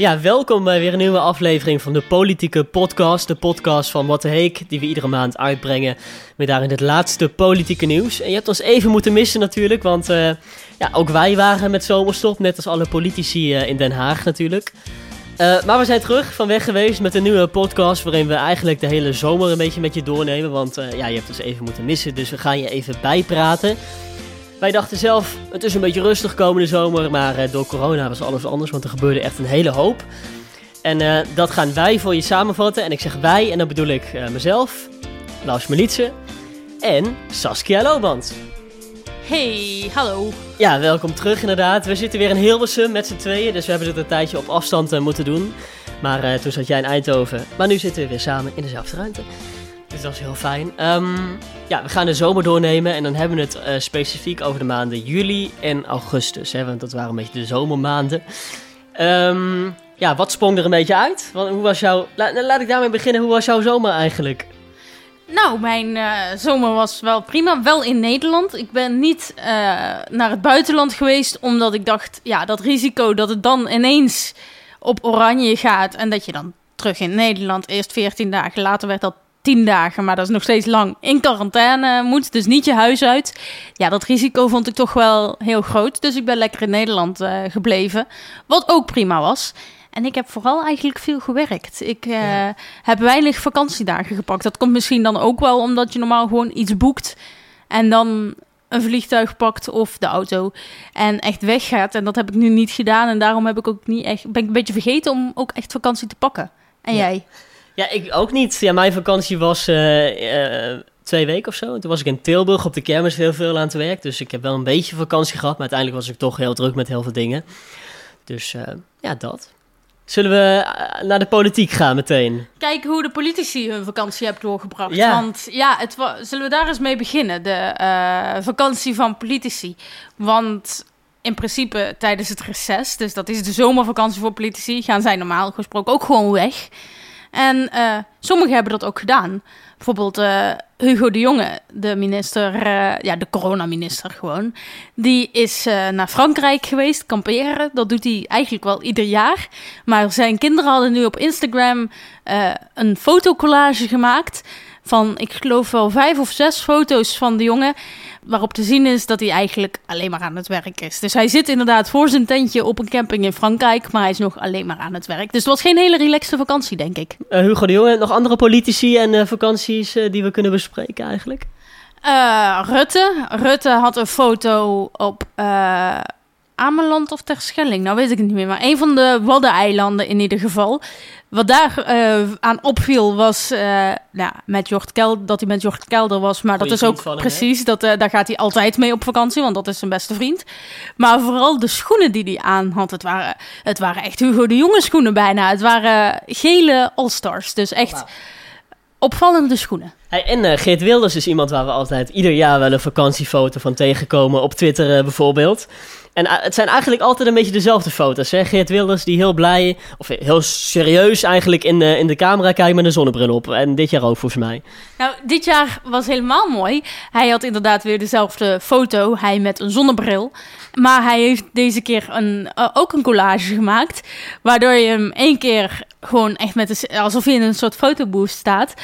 Ja, welkom bij weer een nieuwe aflevering van de Politieke Podcast. De podcast van What the Heek, die we iedere maand uitbrengen. Met daarin het laatste politieke nieuws. En je hebt ons even moeten missen natuurlijk, want uh, ja, ook wij waren met zomerstop. Net als alle politici uh, in Den Haag natuurlijk. Uh, maar we zijn terug van weg geweest met een nieuwe podcast. Waarin we eigenlijk de hele zomer een beetje met je doornemen. Want ja, je hebt ons even moeten missen, dus we gaan je even bijpraten. Wij dachten zelf, het is een beetje rustig komende zomer, maar uh, door corona was alles anders, want er gebeurde echt een hele hoop. En uh, dat gaan wij voor je samenvatten. En ik zeg wij, en dan bedoel ik uh, mezelf, Lars Melitse en Saskia Loband. Hey, hallo. Ja, welkom terug inderdaad. We zitten weer in Hilversum met z'n tweeën, dus we hebben dit een tijdje op afstand moeten doen. Maar toen zat jij in Eindhoven, maar nu zitten we weer samen in dezelfde ruimte. Dus dat is heel fijn. Um, ja, we gaan de zomer doornemen en dan hebben we het uh, specifiek over de maanden juli en augustus. Hè, want dat waren een beetje de zomermaanden. Um, ja, wat sprong er een beetje uit? Hoe was jouw... La, laat ik daarmee beginnen. Hoe was jouw zomer eigenlijk? Nou, mijn uh, zomer was wel prima. Wel in Nederland. Ik ben niet uh, naar het buitenland geweest, omdat ik dacht, ja, dat risico dat het dan ineens op oranje gaat en dat je dan terug in Nederland eerst 14 dagen later werd dat tien dagen, maar dat is nog steeds lang, in quarantaine moet. Dus niet je huis uit. Ja, dat risico vond ik toch wel heel groot. Dus ik ben lekker in Nederland uh, gebleven. Wat ook prima was. En ik heb vooral eigenlijk veel gewerkt. Ik uh, ja. heb weinig vakantiedagen gepakt. Dat komt misschien dan ook wel omdat je normaal gewoon iets boekt. En dan een vliegtuig pakt of de auto. En echt weggaat. En dat heb ik nu niet gedaan. En daarom heb ik ook niet echt, ben ik een beetje vergeten om ook echt vakantie te pakken. En ja. jij? Ja, ik ook niet. Ja, mijn vakantie was uh, uh, twee weken of zo. Toen was ik in Tilburg op de kermis heel veel aan het werk. Dus ik heb wel een beetje vakantie gehad. Maar uiteindelijk was ik toch heel druk met heel veel dingen. Dus uh, ja, dat. Zullen we naar de politiek gaan meteen? Kijken hoe de politici hun vakantie hebben doorgebracht. Ja. Want ja, het zullen we daar eens mee beginnen? De vakantie van politici. Want in principe tijdens het reces, dus dat is de zomervakantie voor politici, gaan zij normaal gesproken ook gewoon weg. En uh, sommigen hebben dat ook gedaan. Bijvoorbeeld uh, Hugo de Jonge, de minister, uh, ja, de coronaminister gewoon. Die is naar Frankrijk geweest, kamperen. Dat doet hij eigenlijk wel ieder jaar. Maar zijn kinderen hadden nu op Instagram een fotocollage gemaakt van, ik geloof wel vijf of zes foto's van de jongen. Waarop te zien is dat hij eigenlijk alleen maar aan het werk is. Dus hij zit inderdaad voor zijn tentje op een camping in Frankrijk. Maar hij is nog alleen maar aan het werk. Dus het was geen hele relaxte vakantie, denk ik. Uh, Hugo de Jonge, nog andere politici en uh, vakanties uh, die we kunnen bespreken eigenlijk? Rutte. Rutte had een foto op Ameland of Terschelling. Nou weet ik het niet meer. Maar een van de Waddeneilanden in ieder geval. Wat daar uh, aan opviel was uh, nou, met Jort Kelder, dat hij met Jort Kelder was. Maar Goeie dat is ook hem, precies, dat, uh, daar gaat hij altijd mee op vakantie, want dat is zijn beste vriend. Maar vooral de schoenen die hij aan had, het waren, het waren echt Hugo de Jonge schoenen bijna. Het waren gele All-Stars, dus echt wow. opvallende schoenen. Hey, en Geert Wilders is iemand waar we altijd ieder jaar wel een vakantiefoto van tegenkomen, op Twitter bijvoorbeeld. En het zijn eigenlijk altijd een beetje dezelfde foto's. Hè? Geert Wilders die heel blij, of heel serieus eigenlijk in de, in de camera kijkt met een zonnebril op. En dit jaar ook volgens mij. Nou, dit jaar was helemaal mooi. Hij had inderdaad weer dezelfde foto, hij met een zonnebril. Maar hij heeft deze keer een, uh, ook een collage gemaakt. Waardoor je hem één keer gewoon echt met alsof hij in een soort fotoboost staat.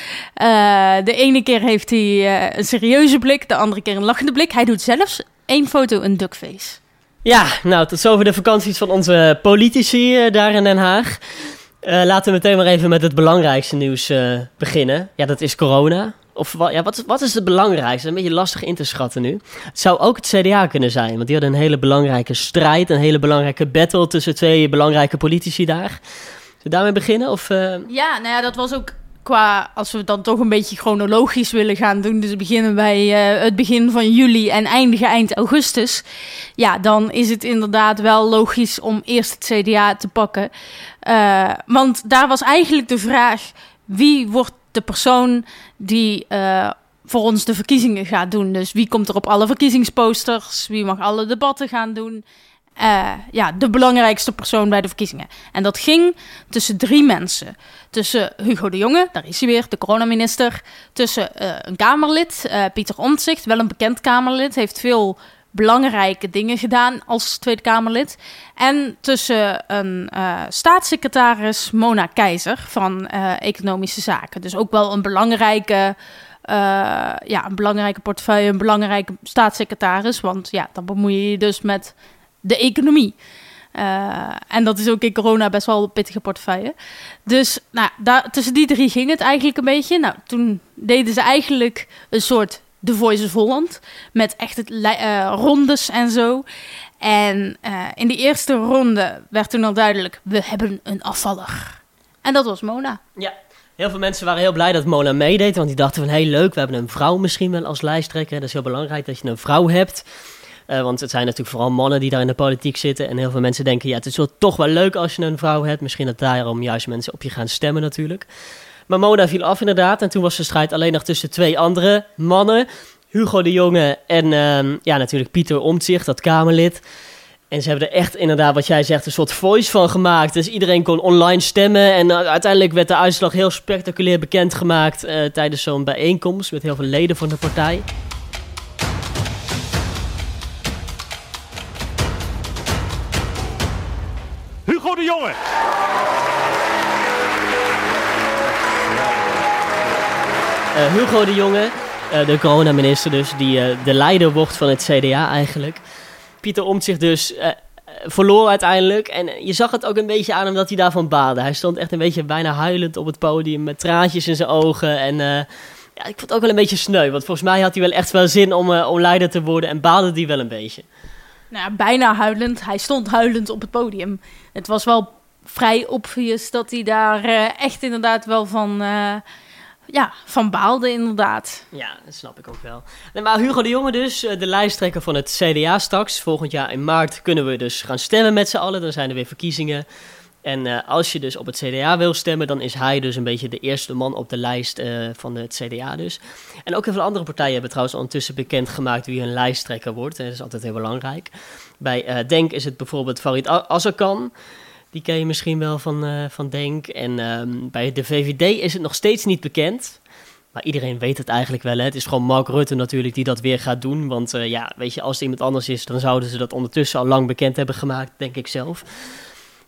Uh, de ene keer heeft hij een serieuze blik, de andere keer een lachende blik. Hij doet zelfs één foto een duckface. Ja, nou, tot zover de vakanties van onze politici uh, daar in Den Haag. Uh, laten we meteen maar even met het belangrijkste nieuws uh, beginnen. Ja, dat is corona. Of ja, wat, wat is het belangrijkste? Een beetje lastig in te schatten nu. Het zou ook het CDA kunnen zijn, want die hadden een hele belangrijke strijd, een hele belangrijke battle tussen twee belangrijke politici daar. Zullen we daarmee beginnen? Of, Ja, nou ja, dat was ook qua, als we dan toch een beetje chronologisch willen gaan doen, dus beginnen bij uh, het begin van juli en eindigen eind augustus, ja, dan is het inderdaad wel logisch om eerst het CDA te pakken. Uh, want daar was eigenlijk de vraag, wie wordt de persoon die uh, voor ons de verkiezingen gaat doen? Dus wie komt er op alle verkiezingsposters? Wie mag alle debatten gaan doen? Uh, ja, de belangrijkste persoon bij de verkiezingen. En dat ging tussen drie mensen. Tussen Hugo de Jonge, daar is hij weer, de coronaminister. Tussen uh, een Kamerlid, uh, Pieter Omtzigt, wel een bekend Kamerlid. Heeft veel belangrijke dingen gedaan als Tweede Kamerlid. En tussen een staatssecretaris, Mona Keizer, van Economische Zaken. Dus ook wel een belangrijke, ja, een belangrijke portefeuille, een belangrijke staatssecretaris. Want ja, dan bemoei je je dus met de economie. en dat is ook in corona best wel een pittige portefeuille. Dus nou, daar, tussen die drie ging het eigenlijk een beetje. Nou, toen deden ze eigenlijk een soort The Voice of Holland. Met echt het uh, rondes en zo. En uh, in de eerste ronde werd toen al duidelijk: we hebben een afvaller. En dat was Mona. Ja, heel veel mensen waren heel blij dat Mona meedeed. Want die dachten van: heel leuk, we hebben een vrouw misschien wel als lijsttrekker. Dat is heel belangrijk dat je een vrouw hebt. Uh, want het zijn natuurlijk vooral mannen die daar in de politiek zitten. En heel veel mensen denken: ja, het is wel toch wel leuk als je een vrouw hebt. Misschien dat daarom juist mensen op je gaan stemmen, natuurlijk. Maar Mona viel af inderdaad. En toen was de strijd alleen nog tussen twee andere mannen. Hugo de Jonge en uh, ja, natuurlijk Pieter Omtzigt, dat Kamerlid. En ze hebben er echt inderdaad, wat jij zegt, een soort voice van gemaakt. Dus iedereen kon online stemmen. En uh, uiteindelijk werd de uitslag heel spectaculair bekendgemaakt uh, tijdens zo'n bijeenkomst met heel veel leden van de partij. Hugo de Jonge. Uh, Hugo de Jonge, uh, de coronaminister dus, die uh, de leider wordt van het CDA eigenlijk. Pieter Omtzigt dus verloor uiteindelijk. En je zag het ook een beetje aan hem dat hij daarvan baarde. Hij stond echt een beetje bijna huilend op het podium met traantjes in zijn ogen. En ja, ik vond het ook wel een beetje sneu. Want volgens mij had hij wel echt wel zin om, om leider te worden en baarde hij wel een beetje. Nou, bijna huilend. Hij stond huilend op het podium. Het was wel vrij obvious dat hij daar echt inderdaad wel van ja, van baalde inderdaad. Ja, dat snap ik ook wel. maar Hugo de Jonge dus, eh, de lijsttrekker van het CDA straks. Volgend jaar in maart kunnen we dus gaan stemmen met z'n allen. Dan zijn er weer verkiezingen. En uh, als je dus op het CDA wil stemmen, dan is hij dus een beetje de eerste man op de lijst uh, van het CDA dus. En ook heel veel andere partijen hebben trouwens ondertussen bekendgemaakt wie hun lijsttrekker wordt. Dat is altijd heel belangrijk. Bij uh, Denk is het bijvoorbeeld Farid Azarkan. Die ken je misschien wel van, van Denk. En um, bij de VVD is het nog steeds niet bekend. Maar iedereen weet het eigenlijk wel. Hè? Het is gewoon Mark Rutte natuurlijk die dat weer gaat doen. Want ja, weet je, als het iemand anders is, dan zouden ze dat ondertussen al lang bekend hebben gemaakt, denk ik zelf.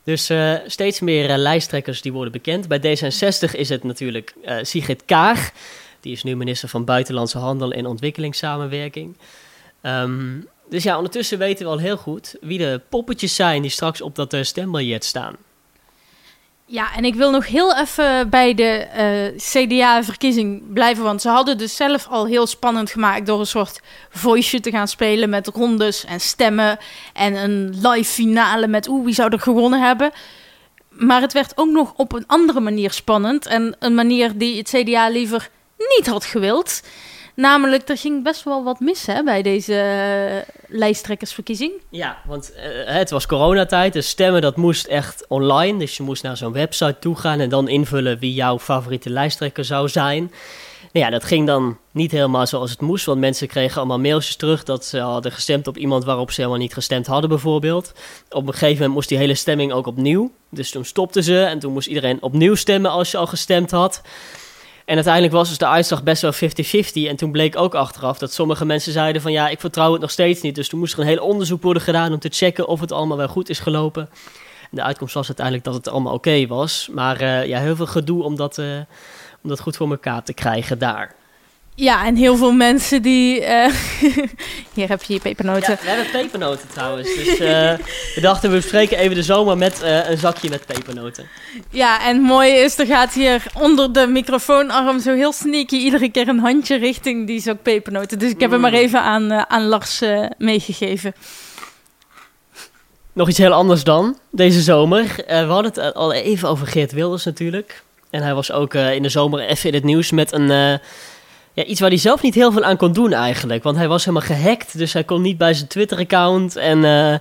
Dus uh, steeds meer lijsttrekkers die worden bekend. Bij D66 is het natuurlijk Sigrid Kaag. Die is nu minister van Buitenlandse Handel en Ontwikkelingssamenwerking. Um, dus ja, ondertussen weten we al heel goed wie de poppetjes zijn die straks op dat stembiljet staan. Ja, en ik wil nog heel even bij de uh, CDA-verkiezing blijven. Want ze hadden dus zelf al heel spannend gemaakt door een soort voice te gaan spelen met rondes en stemmen. En een live finale met oeh, wie zou er gewonnen hebben. Maar het werd ook nog op een andere manier spannend. En een manier die het CDA liever niet had gewild. Namelijk, er ging best wel wat mis hè, bij deze uh, lijsttrekkersverkiezing. Ja, want uh, het was coronatijd, dus stemmen dat moest echt online. Dus je moest naar zo'n website toe gaan en dan invullen wie jouw favoriete lijsttrekker zou zijn. Nou ja, dat ging dan niet helemaal zoals het moest, want mensen kregen allemaal mailtjes terug dat ze hadden gestemd op iemand waarop ze helemaal niet gestemd hadden bijvoorbeeld. Op een gegeven moment moest die hele stemming ook opnieuw. Dus toen stopten ze en toen moest iedereen opnieuw stemmen als je al gestemd had. En uiteindelijk was dus de uitslag best wel 50-50. En toen bleek ook achteraf dat sommige mensen zeiden van ja, ik vertrouw het nog steeds niet. Dus toen moest er een heel onderzoek worden gedaan om te checken of het allemaal wel goed is gelopen. En de uitkomst was uiteindelijk dat het allemaal oké was. Maar uh, ja, heel veel gedoe om dat, uh, om dat goed voor elkaar te krijgen daar. Ja, en heel veel mensen die... Uh, hier heb je je pepernoten. Ja, we hebben pepernoten trouwens. Dus uh, we dachten, we bespreken even de zomer met uh, een zakje met pepernoten. Ja, en het mooie is, er gaat hier onder de microfoonarm zo heel sneaky iedere keer een handje richting die zak pepernoten. Dus ik heb mm. hem maar even aan, aan Lars meegegeven. Nog iets heel anders dan, deze zomer. we hadden het al even over Geert Wilders natuurlijk. En hij was ook in de zomer even in het nieuws met een ja, iets waar hij zelf niet heel veel aan kon doen eigenlijk. Want hij was helemaal gehackt, dus hij kon niet bij zijn Twitter-account. En uh,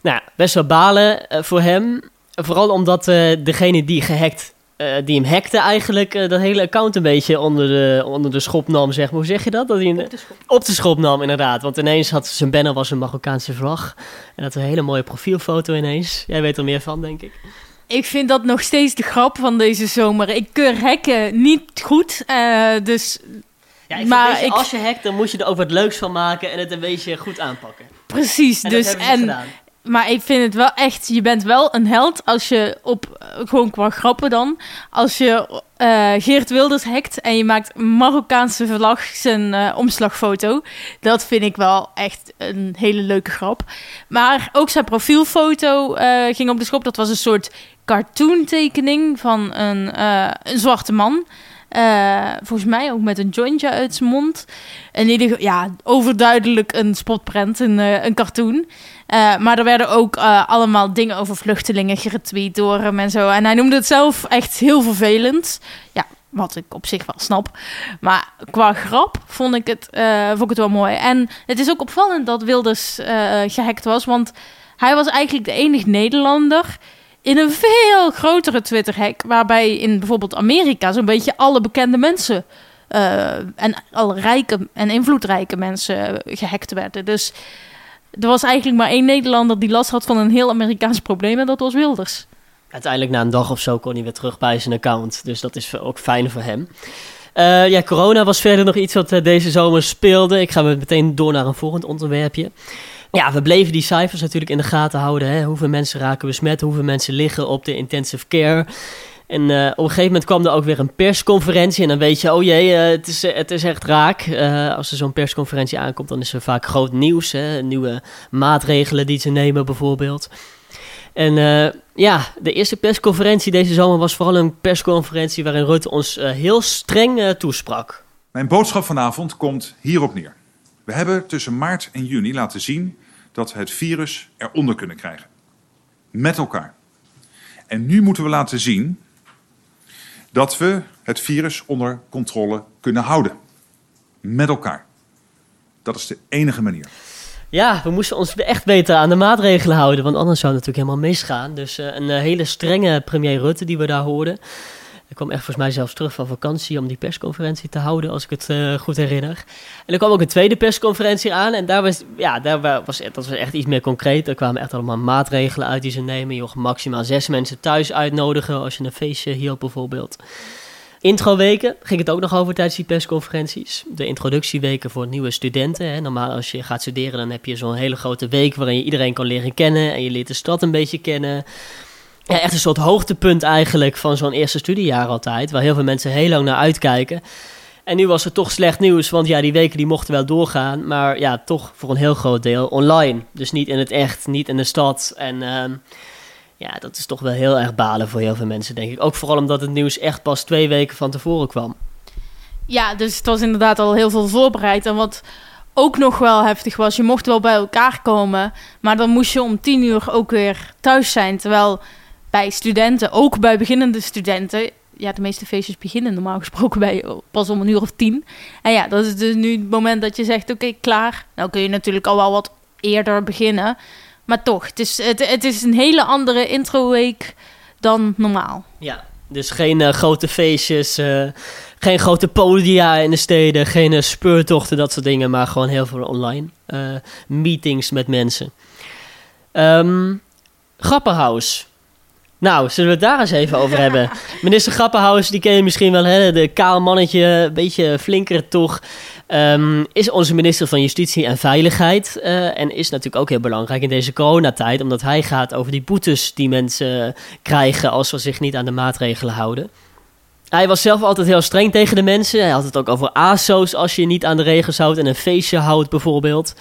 nou, best wel balen uh, voor hem. Vooral omdat uh, degene die gehackt, die hem hackte eigenlijk, dat hele account een beetje onder de, onder de schop nam, zeg maar. Hoe zeg je dat? dat hij een, op, de schop. op de schop nam, inderdaad. Want ineens had zijn banner was een Marokkaanse vlag. En dat een hele mooie profielfoto ineens. Jij weet er meer van, denk ik. Ik vind dat nog steeds de grap van deze zomer. Ik keur hacken niet goed. dus ja, ik maar ik... als je hackt, dan moet je er ook wat leuks van maken en het een beetje goed aanpakken. Precies, En dus en gedaan. maar ik vind het wel echt, je bent wel een held als je op, gewoon qua grappen dan, als je eh, Geert Wilders hackt en je maakt Marokkaanse vlag zijn eh, omslagfoto. Dat vind ik wel echt een hele leuke grap. Maar ook zijn profielfoto eh, ging op de schop. Dat was een soort cartoontekening van een, een zwarte man. Eh, volgens mij ook met een jointje uit zijn mond. In ieder ja, overduidelijk een spotprent, een, eh, een cartoon. Eh, maar er werden ook allemaal dingen over vluchtelingen geretweet door hem en zo. En hij noemde het zelf echt heel vervelend. Ja, wat ik op zich wel snap. Maar qua grap vond ik het, vond ik het wel mooi. En het is ook opvallend dat Wilders eh, gehackt was. Want hij was eigenlijk de enige Nederlander in een veel grotere Twitter-hack. Waarbij in bijvoorbeeld Amerika zo'n beetje alle bekende mensen... eh, en alle rijke en invloedrijke mensen eh, gehackt werden. Dus er was eigenlijk maar één Nederlander die last had van een heel Amerikaans probleem. En dat was Wilders. Uiteindelijk na een dag of zo kon hij weer terug bij zijn account. Dus dat is ook fijn voor hem. Eh, ja, corona was verder nog iets wat deze zomer speelde. Ik ga meteen door naar een volgend onderwerpje. Ja, we bleven die cijfers natuurlijk in de gaten houden. Hè? Hoeveel mensen raken besmet, hoeveel mensen liggen op de intensive care. En eh, op een gegeven moment kwam er ook weer een persconferentie. En dan weet je, oh jee, eh, het, is, het is echt raak. Eh, als er zo'n persconferentie aankomt, dan is er vaak groot nieuws. Hè? Nieuwe maatregelen die ze nemen bijvoorbeeld. En eh, ja, de eerste persconferentie deze zomer was vooral een persconferentie waarin Rutte ons eh, heel streng eh, toesprak. Mijn boodschap vanavond komt hierop neer. We hebben tussen maart en juni laten zien dat we het virus eronder kunnen krijgen. Met elkaar. En nu moeten we laten zien dat we het virus onder controle kunnen houden. Met elkaar. Dat is de enige manier. Ja, we moesten ons echt beter aan de maatregelen houden, want anders zou het natuurlijk helemaal misgaan. Dus eh, een eh, hele strenge premier Rutte die we daar hoorden. Ik kwam echt volgens mij zelfs terug van vakantie om die persconferentie te houden, als ik het eh, goed herinner. En er kwam ook een tweede persconferentie aan en daar was, ja, daar wa- was, dat was echt iets meer concreet. Er kwamen echt allemaal maatregelen uit die ze nemen. Je maximaal zes mensen thuis uitnodigen als je een feestje hield bijvoorbeeld. Introweken ging het ook nog over tijdens die persconferenties. De introductieweken voor nieuwe studenten. Hè. Normaal als je gaat studeren, dan heb je zo'n hele grote week waarin je iedereen kan leren kennen. En je leert de stad een beetje kennen. Ja, echt een soort hoogtepunt eigenlijk van zo'n eerste studiejaar altijd. Waar heel veel mensen heel lang naar uitkijken. En nu was er toch slecht nieuws, want ja, die weken die mochten wel doorgaan. Maar ja, toch voor een heel groot deel online. Dus niet in het echt, niet in de stad. En ehm, ja, dat is toch wel heel erg balen voor heel veel mensen, denk ik. Ook vooral omdat het nieuws echt pas twee weken van tevoren kwam. Ja, dus het was inderdaad al heel veel voorbereid. En wat ook nog wel heftig was, je mocht wel bij elkaar komen, maar dan moest je om tien uur ook weer thuis zijn. Terwijl bij studenten, ook bij beginnende studenten, ja, de meeste feestjes beginnen normaal gesproken bij pas om een uur of tien. En ja, dat is dus nu het moment dat je zegt, oké, klaar. Nou kun je natuurlijk al wel wat eerder beginnen. Maar toch, het is, het, is een hele andere intro-week dan normaal. Ja, dus geen eh, grote feestjes, eh, geen grote podia in de steden, geen eh, speurtochten, dat soort dingen, maar gewoon heel veel online meetings met mensen. Grappenhaus. Nou, zullen we het daar eens even over hebben? Minister Grappenhaus, die ken je misschien wel, hè? de kaal mannetje, een beetje flinker toch. Ehm, is onze minister van Justitie en Veiligheid. eh, en is natuurlijk ook heel belangrijk in deze coronatijd, omdat hij gaat over die boetes die mensen krijgen als ze zich niet aan de maatregelen houden. Hij was zelf altijd heel streng tegen de mensen. Hij had het ook over ASO's als je je niet aan de regels houdt en een feestje houdt bijvoorbeeld.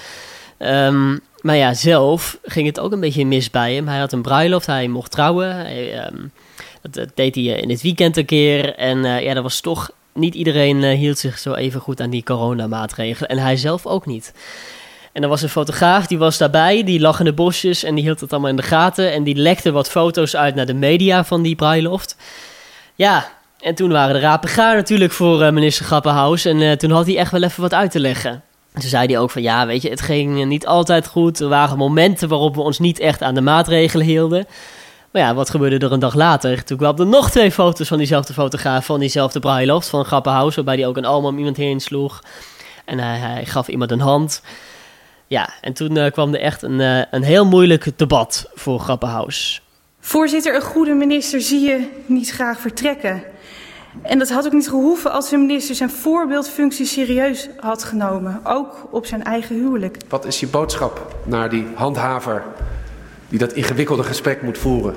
Ehm, maar ja, zelf ging het ook een beetje mis bij hem. Hij had een bruiloft, hij mocht trouwen. Ehm, dat, deed hij eh, in het weekend een keer. En eh, ja, dat was toch... Niet iedereen eh, hield zich zo even goed aan die coronamaatregelen. En hij zelf ook niet. En er was een fotograaf, die was daarbij. Die lag in de bosjes en die hield het allemaal in de gaten. En die lekte wat foto's uit naar de media van die bruiloft. Ja, en toen waren de rapen gaar natuurlijk voor minister Grappenhaus. En toen had hij echt wel even wat uit te leggen. En toen zei hij ook van ja, weet je, het ging niet altijd goed. Er waren momenten waarop we ons niet echt aan de maatregelen hielden. Maar ja, wat gebeurde er een dag later? Toen kwamen er nog twee foto's van diezelfde fotograaf van diezelfde bruiloft van Grappenhaus. Waarbij hij ook een arm om iemand heen sloeg. En hij, hij gaf iemand een hand. Ja, en toen eh, kwam er echt een, eh, een heel moeilijk debat voor Grappenhaus. Voorzitter, een goede minister zie je niet graag vertrekken. En dat had ook niet gehoeven als de minister zijn voorbeeldfunctie serieus had genomen. Ook op zijn eigen huwelijk. Wat is je boodschap naar die handhaver die dat ingewikkelde gesprek moet voeren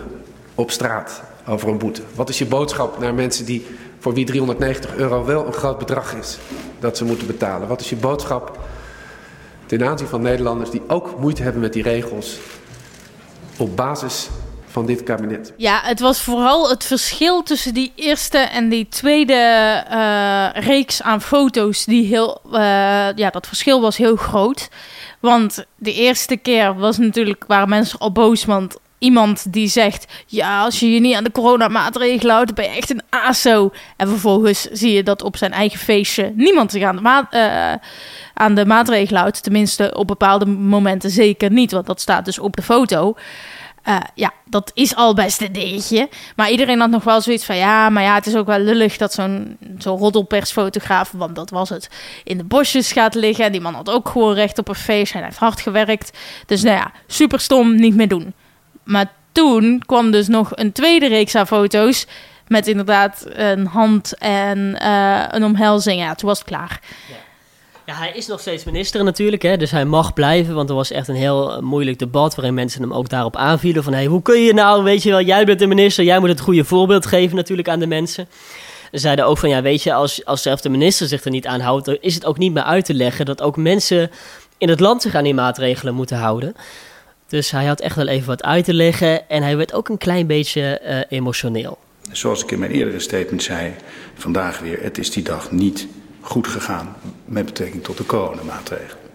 op straat over een boete? Wat is je boodschap naar mensen die, voor wie 390 euro wel een groot bedrag is dat ze moeten betalen? Wat is je boodschap ten aanzien van Nederlanders die ook moeite hebben met die regels op basis van dit kabinet. Ja, het was vooral het verschil tussen die eerste en die tweede uh, reeks aan foto's. Die heel, uh, ja, dat verschil was heel groot. Want de eerste keer was natuurlijk, waren mensen al boos, want iemand die zegt: Ja, als je je niet aan de coronamaatregelen houdt, ben je echt een ASO. En vervolgens zie je dat op zijn eigen feestje niemand zich aan de, ma uh, aan de maatregelen houdt. Tenminste, op bepaalde momenten zeker niet, want dat staat dus op de foto. Uh, ja, dat is al best een dingetje. Maar iedereen had nog wel zoiets van... ja, maar ja, het is ook wel lullig dat zo'n zo'n roddelpersfotograaf... want dat was het, in de bosjes gaat liggen. En die man had ook gewoon recht op een feest. Hij heeft hard gewerkt. Dus nou ja, super stom, niet meer doen. Maar toen kwam dus nog een tweede reeks aan foto's... met inderdaad een hand en uh, een omhelzing. Ja, toen was het klaar. Ja. Hij is nog steeds minister natuurlijk, hè, dus hij mag blijven. Want er was echt een heel eh, moeilijk debat waarin mensen hem ook daarop aanvielen. Van, hey, hoe kun je nou, weet je wel, jij bent de minister, jij moet het goede voorbeeld geven natuurlijk aan de mensen. Ze zeiden ook van, ja, weet je, als, als zelfs de minister zich er niet aan houdt... dan is het ook niet meer uit te leggen dat ook mensen in het land zich aan die maatregelen moeten houden. Dus hij had echt wel even wat uit te leggen en hij werd ook een klein beetje uh, emotioneel. Zoals ik in mijn eerdere statement zei, vandaag weer, het is die dag niet goed gegaan met betrekking tot de coronamaatregelen.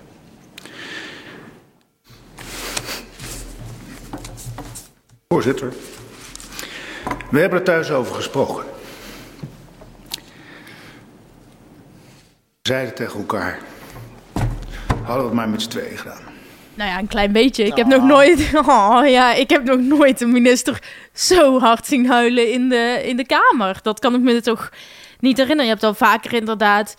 Voorzitter, we hebben er thuis over gesproken. We zeiden tegen elkaar, hadden we het maar met z'n tweeën gedaan. Nou ja, een klein beetje. Ik heb nog nooit, oh, ja, ik heb nog nooit een minister zo hard zien huilen in de, in de Kamer. Dat kan ik me toch niet herinneren. Je hebt al vaker inderdaad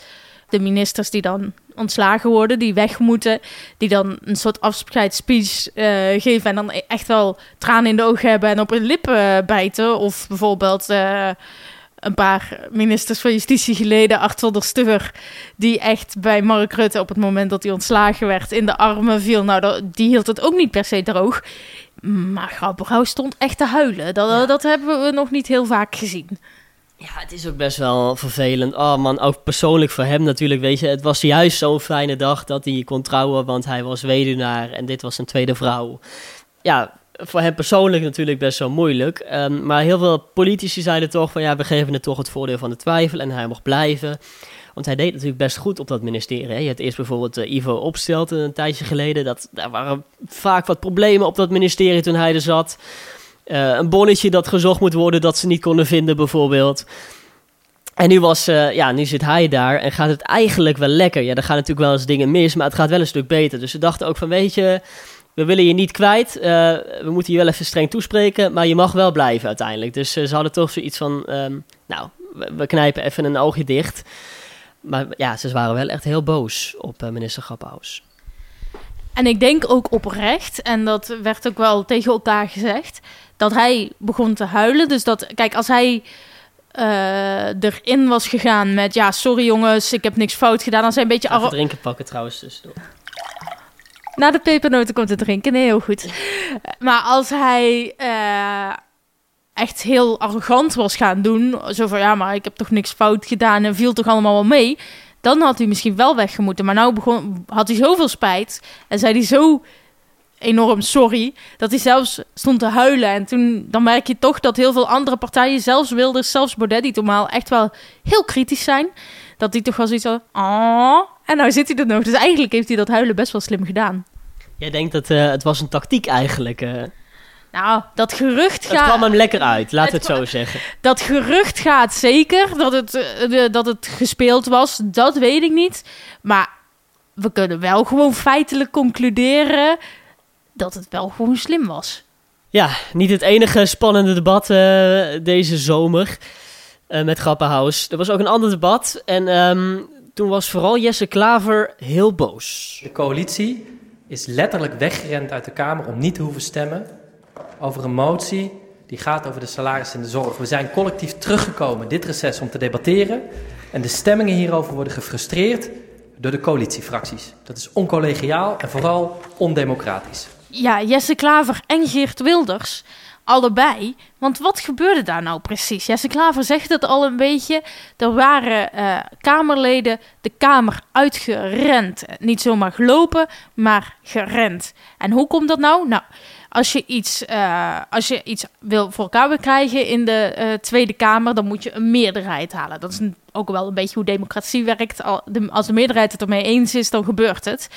de ministers die dan ontslagen worden, die weg moeten, die dan een soort afscheidsspeech uh, geven en dan echt wel tranen in de ogen hebben en op hun lippen bijten. Of bijvoorbeeld uh, een paar ministers van Justitie geleden, Arthur de Stugger, die echt bij Mark Rutte op het moment dat hij ontslagen werd in de armen viel. Nou, die hield het ook niet per se droog. Maar Grapperhaus stond echt te huilen. Dat, ja. dat hebben we nog niet heel vaak gezien. Ja, het is ook best wel vervelend. Oh man, ook persoonlijk voor hem natuurlijk, weet je. Het was juist zo'n fijne dag dat hij kon trouwen, want hij was weduwnaar en dit was zijn tweede vrouw. Ja, voor hem persoonlijk natuurlijk best wel moeilijk. Um, maar heel veel politici zeiden toch van ja, we geven het toch het voordeel van de twijfel en hij mocht blijven. Want hij deed natuurlijk best goed op dat ministerie. Je had eerst bijvoorbeeld uh, Ivo Opstelten een tijdje geleden. Dat, daar waren vaak wat problemen op dat ministerie toen hij er zat. Uh, een bonnetje dat gezocht moet worden dat ze niet konden vinden, bijvoorbeeld. En nu, was, uh, ja, nu zit hij daar en gaat het eigenlijk wel lekker. Ja, er gaan natuurlijk wel eens dingen mis, maar het gaat wel een stuk beter. Dus ze dachten ook van, weet je, we willen je niet kwijt. Uh, we moeten je wel even streng toespreken, maar je mag wel blijven uiteindelijk. Dus ze hadden toch zoiets van, um, nou, we, we, knijpen even een oogje dicht. Maar ja, ze waren wel echt heel boos op minister Grappenhaus. En ik denk ook oprecht, en dat werd ook wel tegen elkaar gezegd dat hij begon te huilen. Dus dat, kijk, als hij uh, erin was gegaan met... ja, sorry jongens, ik heb niks fout gedaan. Dan zijn een beetje... Even drinken pakken trouwens tussendoor. Na de pepernoten komt het drinken, nee, heel goed. Maar als hij uh, echt heel arrogant was gaan doen... zo van, ja, maar ik heb toch niks fout gedaan... en viel toch allemaal wel mee... dan had hij misschien wel weggemoeten. Maar nou begon, had hij zoveel spijt... en zei hij zo enorm sorry. Dat hij zelfs stond te huilen. En toen dan merk je toch dat heel veel andere partijen, zelfs Wilders, zelfs Baudet, die normaal echt wel heel kritisch zijn. Dat die toch wel zoiets van, oh, en nou zit hij er nog. Dus eigenlijk heeft hij dat huilen best wel slim gedaan. Jij denkt dat uh, het was een tactiek eigenlijk? Uh... Nou, dat gerucht gaat... Het kwam hem lekker uit, laat het, het zo zeggen. Dat gerucht gaat zeker, dat het, uh, dat het gespeeld was. Dat weet ik niet. Maar we kunnen wel gewoon feitelijk concluderen dat het wel gewoon slim was. Ja, niet het enige spannende debat uh, deze zomer uh, met Grappenhaus. Er was ook een ander debat en um, toen was vooral Jesse Klaver heel boos. De coalitie is letterlijk weggerend uit de Kamer om niet te hoeven stemmen over een motie Die gaat over de salarissen in de zorg. We zijn collectief teruggekomen dit reces om te debatteren. En de stemmingen hierover worden gefrustreerd door de coalitiefracties. Dat is oncollegiaal en vooral ondemocratisch. Ja, Jesse Klaver en Geert Wilders allebei. Want wat gebeurde daar nou precies? Jesse Klaver zegt het al een beetje. Er waren uh, Kamerleden de Kamer uitgerend. Niet zomaar gelopen, maar gerend. En hoe komt dat nou? Nou, als je iets, uh, als je iets wil voor elkaar krijgen in de uh, Tweede Kamer, dan moet je een meerderheid halen. Dat is ook wel een beetje hoe democratie werkt. Als de meerderheid het ermee eens is, dan gebeurt het.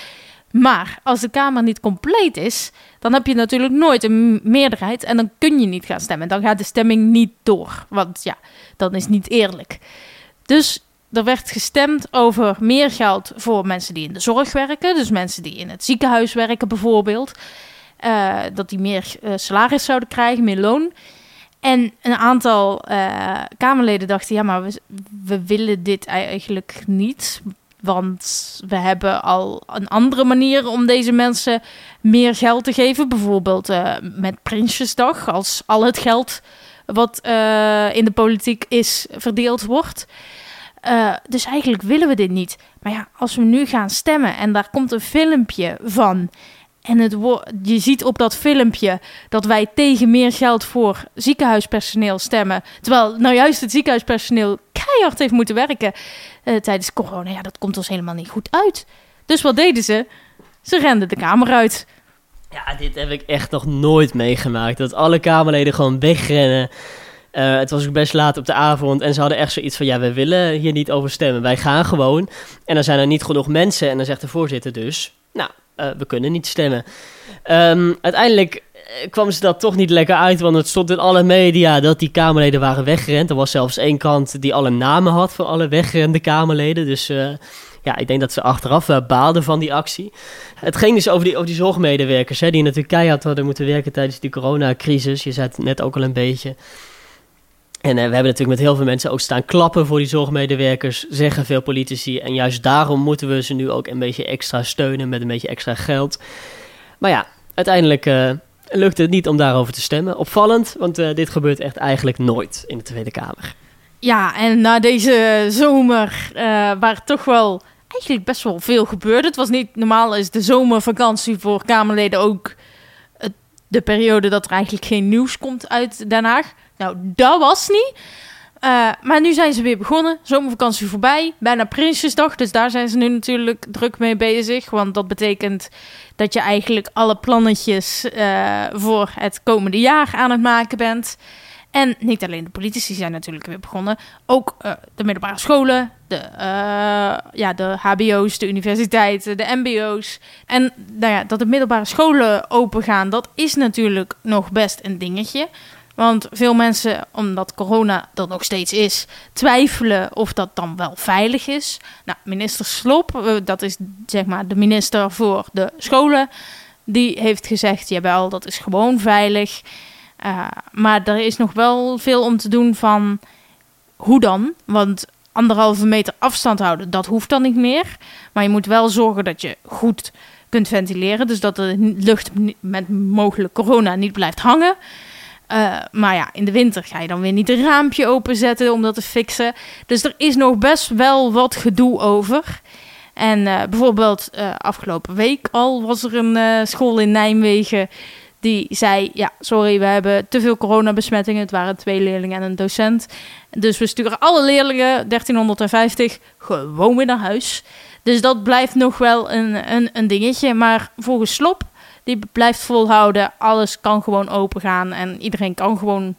Maar als de Kamer niet compleet is, dan heb je natuurlijk nooit een meerderheid en dan kun je niet gaan stemmen. Dan gaat de stemming niet door, want ja, dan is niet eerlijk. Dus er werd gestemd over meer geld voor mensen die in de zorg werken, dus mensen die in het ziekenhuis werken bijvoorbeeld. Uh, dat die meer uh, salaris zouden krijgen, meer loon. En een aantal uh, Kamerleden dachten: ja, maar we, we willen dit eigenlijk niet. Want we hebben al een andere manier om deze mensen meer geld te geven. Bijvoorbeeld uh, met Prinsjesdag, als al het geld wat uh, in de politiek is verdeeld wordt. Uh, dus eigenlijk willen we dit niet. Maar ja, als we nu gaan stemmen en daar komt een filmpje van. En het je ziet op dat filmpje dat wij tegen meer geld voor ziekenhuispersoneel stemmen. Terwijl nou juist het ziekenhuispersoneel keihard heeft moeten werken uh, tijdens corona. Ja, dat komt ons helemaal niet goed uit. Dus wat deden ze? Ze renden de kamer uit. Ja, dit heb ik echt nog nooit meegemaakt. Dat alle Kamerleden gewoon wegrennen. Uh, het was ook best laat op de avond en ze hadden echt zoiets van: ja, we willen hier niet over stemmen. Wij gaan gewoon. En dan zijn er niet genoeg mensen. En dan zegt de voorzitter dus: Nou, uh, we kunnen niet stemmen. Um, uiteindelijk kwam ze dat toch niet lekker uit, want het stond in alle media dat die Kamerleden waren weggerend. Er was zelfs één kant die alle namen had van alle weggerende Kamerleden. Dus uh, ja, ik denk dat ze achteraf uh, baalden van die actie. Het ging dus over die, over die zorgmedewerkers, hè, die natuurlijk keihard hadden moeten werken tijdens die coronacrisis. Je zei het net ook al een beetje. En we hebben natuurlijk met heel veel mensen ook staan klappen voor die zorgmedewerkers, zeggen veel politici. En juist daarom moeten we ze nu ook een beetje extra steunen met een beetje extra geld. Maar ja, uiteindelijk lukte het niet om daarover te stemmen. Opvallend, want uh, dit gebeurt echt eigenlijk nooit in de Tweede Kamer. Ja, en na deze zomer, waar toch wel eigenlijk best wel veel gebeurde. Het was niet normaal, is de zomervakantie voor Kamerleden ook de periode dat er eigenlijk geen nieuws komt uit Den Haag. Nou, dat was niet. Uh, maar nu zijn ze weer begonnen. Zomervakantie voorbij. Bijna Prinsjesdag. Dus daar zijn ze nu natuurlijk druk mee bezig. Want dat betekent dat je eigenlijk alle plannetjes uh, voor het komende jaar aan het maken bent. En niet alleen de politici zijn natuurlijk weer begonnen. Ook uh, de middelbare scholen, de, ja, de HBO's, de universiteiten, de MBO's. En nou ja, dat de middelbare scholen open gaan, dat is natuurlijk nog best een dingetje. Want veel mensen, omdat corona er nog steeds is, twijfelen of dat dan wel veilig is. Nou, minister Slop, eh, dat is zeg maar de minister voor de scholen, die heeft gezegd: jawel, dat is gewoon veilig. Uh, maar er is nog wel veel om te doen van hoe dan? Want anderhalve meter afstand houden, dat hoeft dan niet meer. Maar je moet wel zorgen dat je goed kunt ventileren. Dus dat de lucht met mogelijk corona niet blijft hangen. Uh, maar ja, in de winter ga je dan weer niet een raampje openzetten om dat te fixen. Dus er is nog best wel wat gedoe over. En uh, bijvoorbeeld uh, afgelopen week al was er een school in Nijmegen die zei: Ja, sorry, we hebben te veel coronabesmettingen. Het waren twee leerlingen en een docent. Dus we sturen alle leerlingen, 1350, gewoon weer naar huis. Dus dat blijft nog wel een, een, een dingetje. Maar volgens Slop die blijft volhouden. Alles kan gewoon open gaan en iedereen kan gewoon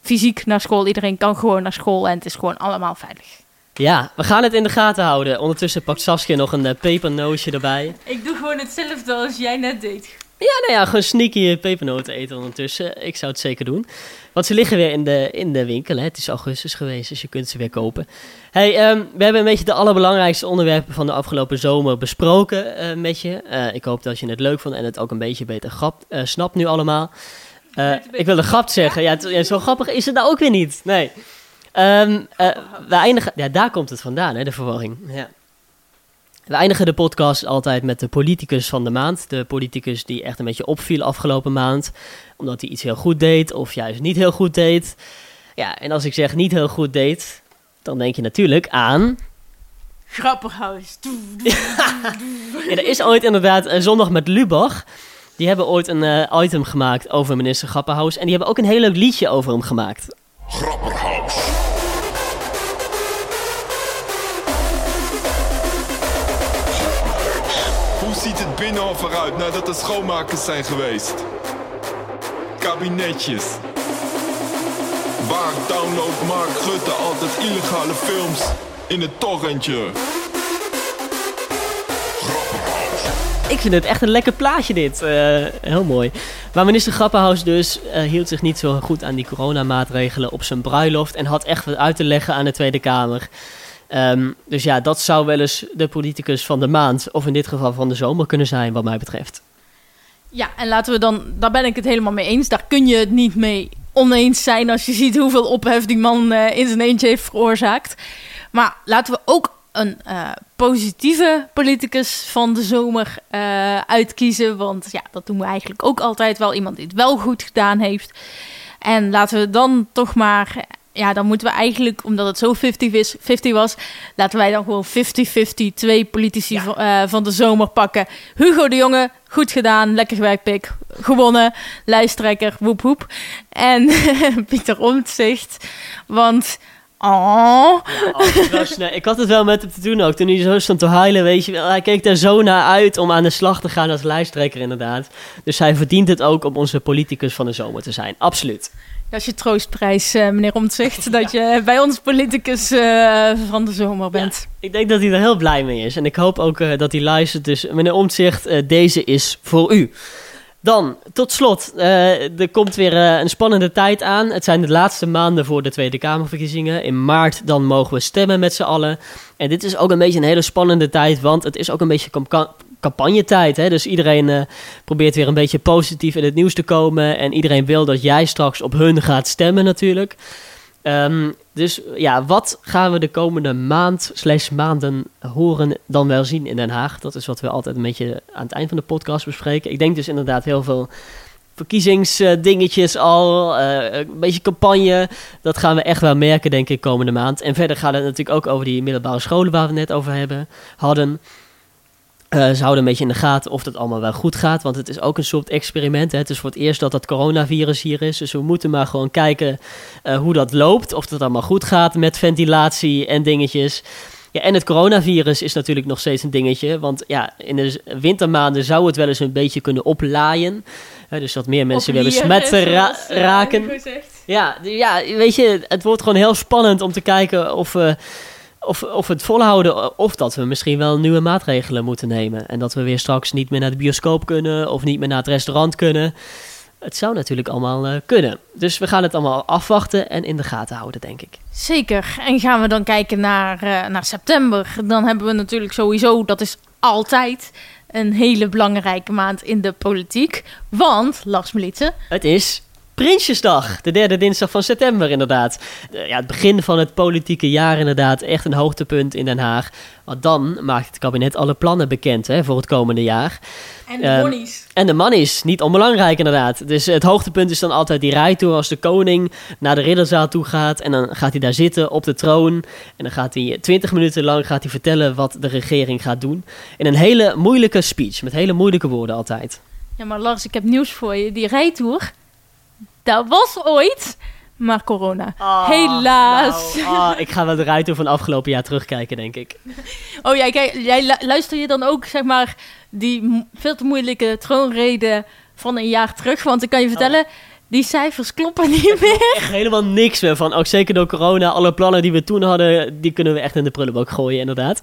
fysiek naar school. Iedereen kan gewoon naar school en het is gewoon allemaal veilig. Ja, we gaan het in de gaten houden. Ondertussen pakt Saskia nog een uh, pepernootje erbij. Ik doe gewoon hetzelfde als jij net deed. Ja, nou ja, gewoon sneaky pepernoten eten ondertussen. Ik zou het zeker doen. Want ze liggen weer in de, in de winkel. Hè. Het is augustus geweest, dus je kunt ze weer kopen. Hey, um, we hebben een beetje de allerbelangrijkste onderwerpen van de afgelopen zomer besproken uh, met je. Uh, ik hoop dat je het leuk vond en het ook een beetje beter grap, uh, snapt nu allemaal. ik wilde grap zeggen. Ja, ja, zo grappig is het nou ook weer niet. Nee. Um, we eindigen... Ja, daar komt het vandaan, hè, de verwarring. Ja. We eindigen de podcast altijd met de politicus van de maand. De politicus die echt een beetje opviel afgelopen maand. Omdat hij iets heel goed deed of juist niet heel goed deed. Ja, en als ik zeg niet heel goed deed, dan denk je natuurlijk aan... Grapperhaus. ja, er is ooit inderdaad een zondag met Lubach. Die hebben ooit een uh, item gemaakt over minister Grapperhaus. En die hebben ook een heel leuk liedje over hem gemaakt. Grapperhaus. Binnenhof eruit nadat de schoonmakers zijn geweest? Kabinetjes. Waar download Mark Rutte altijd illegale films in het torrentje? Ik vind het echt een lekker plaatje dit. Uh, heel mooi. Maar minister Grappenhaus dus uh, hield zich niet zo goed aan die coronamaatregelen op zijn bruiloft. En had echt wat uit te leggen aan de Tweede Kamer. Um, dus ja, dat zou wel eens de politicus van de maand, of in dit geval van de zomer kunnen zijn, wat mij betreft. Ja, en laten we dan, daar ben ik het helemaal mee eens. Daar kun je het niet mee oneens zijn als je ziet hoeveel ophef die man uh, in zijn eentje heeft veroorzaakt. Maar laten we ook een uh, positieve politicus van de zomer uh, uitkiezen. Want ja, dat doen we eigenlijk ook altijd wel. Iemand die het wel goed gedaan heeft. En laten we dan toch maar. Ja, dan moeten we eigenlijk, omdat het zo 50 50 was, laten wij dan gewoon 50-50 twee politici ja. van, uh, van de zomer pakken. Hugo de Jonge, goed gedaan, lekker gewerkt, pik. Gewonnen, lijsttrekker, woep woep. En Pieter Omtzigt, want Oh. Ja, ik had het wel met hem te doen ook. Toen hij zo stond te huilen, weet je wel. Hij keek er zo naar uit om aan de slag te gaan als lijsttrekker, inderdaad. Dus hij verdient het ook om onze politicus van de zomer te zijn. Absoluut. Dat is je troostprijs, uh, meneer Omtzigt. Dat je bij ons politicus uh, van de zomer bent. Ja, ik denk dat hij er heel blij mee is. En ik hoop ook uh, dat hij luistert. Dus meneer Omtzigt, deze is voor u. Dan, tot slot, er komt weer een spannende tijd aan. Het zijn de laatste maanden voor de Tweede Kamerverkiezingen. In maart dan mogen we stemmen met z'n allen. En dit is ook een beetje een hele spannende tijd, want het is ook een beetje campagnetijd. Hè? Dus iedereen uh, probeert weer een beetje positief in het nieuws te komen. En iedereen wil dat jij straks op hun gaat stemmen natuurlijk. Um, dus ja, wat gaan we de komende maand slash maanden horen dan wel zien in Den Haag? Dat is wat we altijd een beetje aan het eind van de podcast bespreken. Ik denk dus inderdaad heel veel verkiezingsdingetjes al, uh, een beetje campagne. Dat gaan we echt wel merken, denk ik, komende maand. En verder gaat het natuurlijk ook over die middelbare scholen waar we het net over hebben, hadden. Uh, ze houden een beetje in de gaten of dat allemaal wel goed gaat. Want het is ook een soort experiment. Hè. Het is voor het eerst dat dat coronavirus hier is. Dus we moeten maar gewoon kijken uh, hoe dat loopt. Of het allemaal goed gaat met ventilatie en dingetjes. Ja, en het coronavirus is natuurlijk nog steeds een dingetje. Want ja, in de wintermaanden zou het wel eens een beetje kunnen oplaaien. Uh, dus dat meer mensen weer besmet ra raken. Ja, ja, weet je, het wordt gewoon heel spannend om te kijken of we of, of het volhouden, of dat we misschien wel nieuwe maatregelen moeten nemen. En dat we weer straks niet meer naar de bioscoop kunnen of niet meer naar het restaurant kunnen. Het zou natuurlijk allemaal uh, kunnen. Dus we gaan het allemaal afwachten en in de gaten houden, denk ik. Zeker. En gaan we dan kijken naar, uh, naar september, dan hebben we natuurlijk sowieso, dat is altijd een hele belangrijke maand in de politiek. Want, Lars Melitze... Het is Prinsjesdag, de derde dinsdag van september inderdaad. Ja, het begin van het politieke jaar inderdaad, echt een hoogtepunt in Den Haag. Want dan maakt het kabinet alle plannen bekend hè, voor het komende jaar. En de um, monies. En de monies, niet onbelangrijk inderdaad. Dus het hoogtepunt is dan altijd die rijtour als de koning naar de ridderzaal toe gaat. En dan gaat hij daar zitten op de troon. En dan gaat hij twintig minuten lang gaat hij vertellen wat de regering gaat doen. In een hele moeilijke speech, met hele moeilijke woorden altijd. Ja, maar Lars, ik heb nieuws voor je. Die rijtour, dat was ooit, maar corona. Oh, Helaas. Nou, oh, ik ga wel de rijtour van afgelopen jaar terugkijken, denk ik. Oh ja, kijk, jij luister je dan ook, zeg maar, die veel te moeilijke troonrede van een jaar terug? Want ik kan je vertellen, oh. Die cijfers kloppen niet meer. Echt helemaal niks meer van. Ook zeker door corona. Alle plannen die we toen hadden, die kunnen we echt in de prullenbak gooien, inderdaad.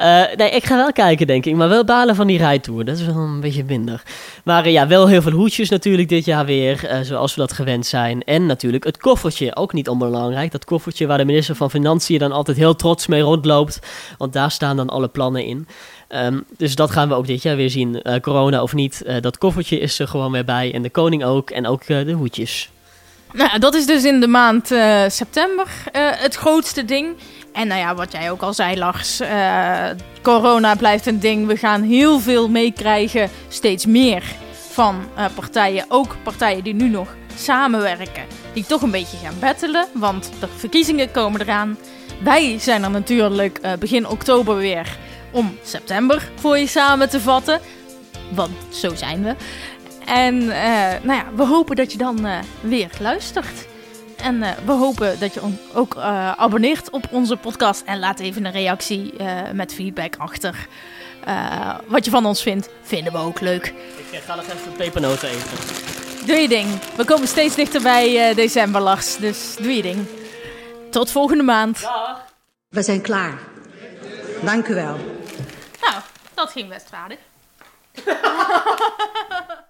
Uh, nee, ik ga wel kijken, denk ik. Maar wel balen van die rijtour. Dat is wel een beetje minder. Maar uh, ja, wel heel veel hoedjes natuurlijk dit jaar weer. Uh, zoals we dat gewend zijn. En natuurlijk het koffertje. Ook niet onbelangrijk. Dat koffertje waar de minister van Financiën dan altijd heel trots mee rondloopt. Want daar staan dan alle plannen in. Um, dus dat gaan we ook dit jaar weer zien. Uh, corona of niet, uh, dat koffertje is er gewoon weer bij. En de koning ook. En ook uh, de hoedjes. Nou, dat is dus in de maand september het grootste ding. En nou ja, wat jij ook al zei, Lars. Corona blijft een ding. We gaan heel veel meekrijgen. Steeds meer van partijen. Ook partijen die nu nog samenwerken. Die toch een beetje gaan bettelen. Want de verkiezingen komen eraan. Wij zijn er natuurlijk begin oktober weer. Om september voor je samen te vatten. Want zo zijn we. En nou ja, we hopen dat je dan weer luistert. En uh, we hopen dat je ook uh, abonneert op onze podcast. En laat even een reactie uh, met feedback achter. wat je van ons vindt, vinden we ook leuk. Ik ga nog even pepernoten eten. Doe je ding. We komen steeds dichter bij december, Lars. Dus doe je ding. Tot volgende maand. Dag. We zijn klaar. Dank u wel. Dat ging best vaardig.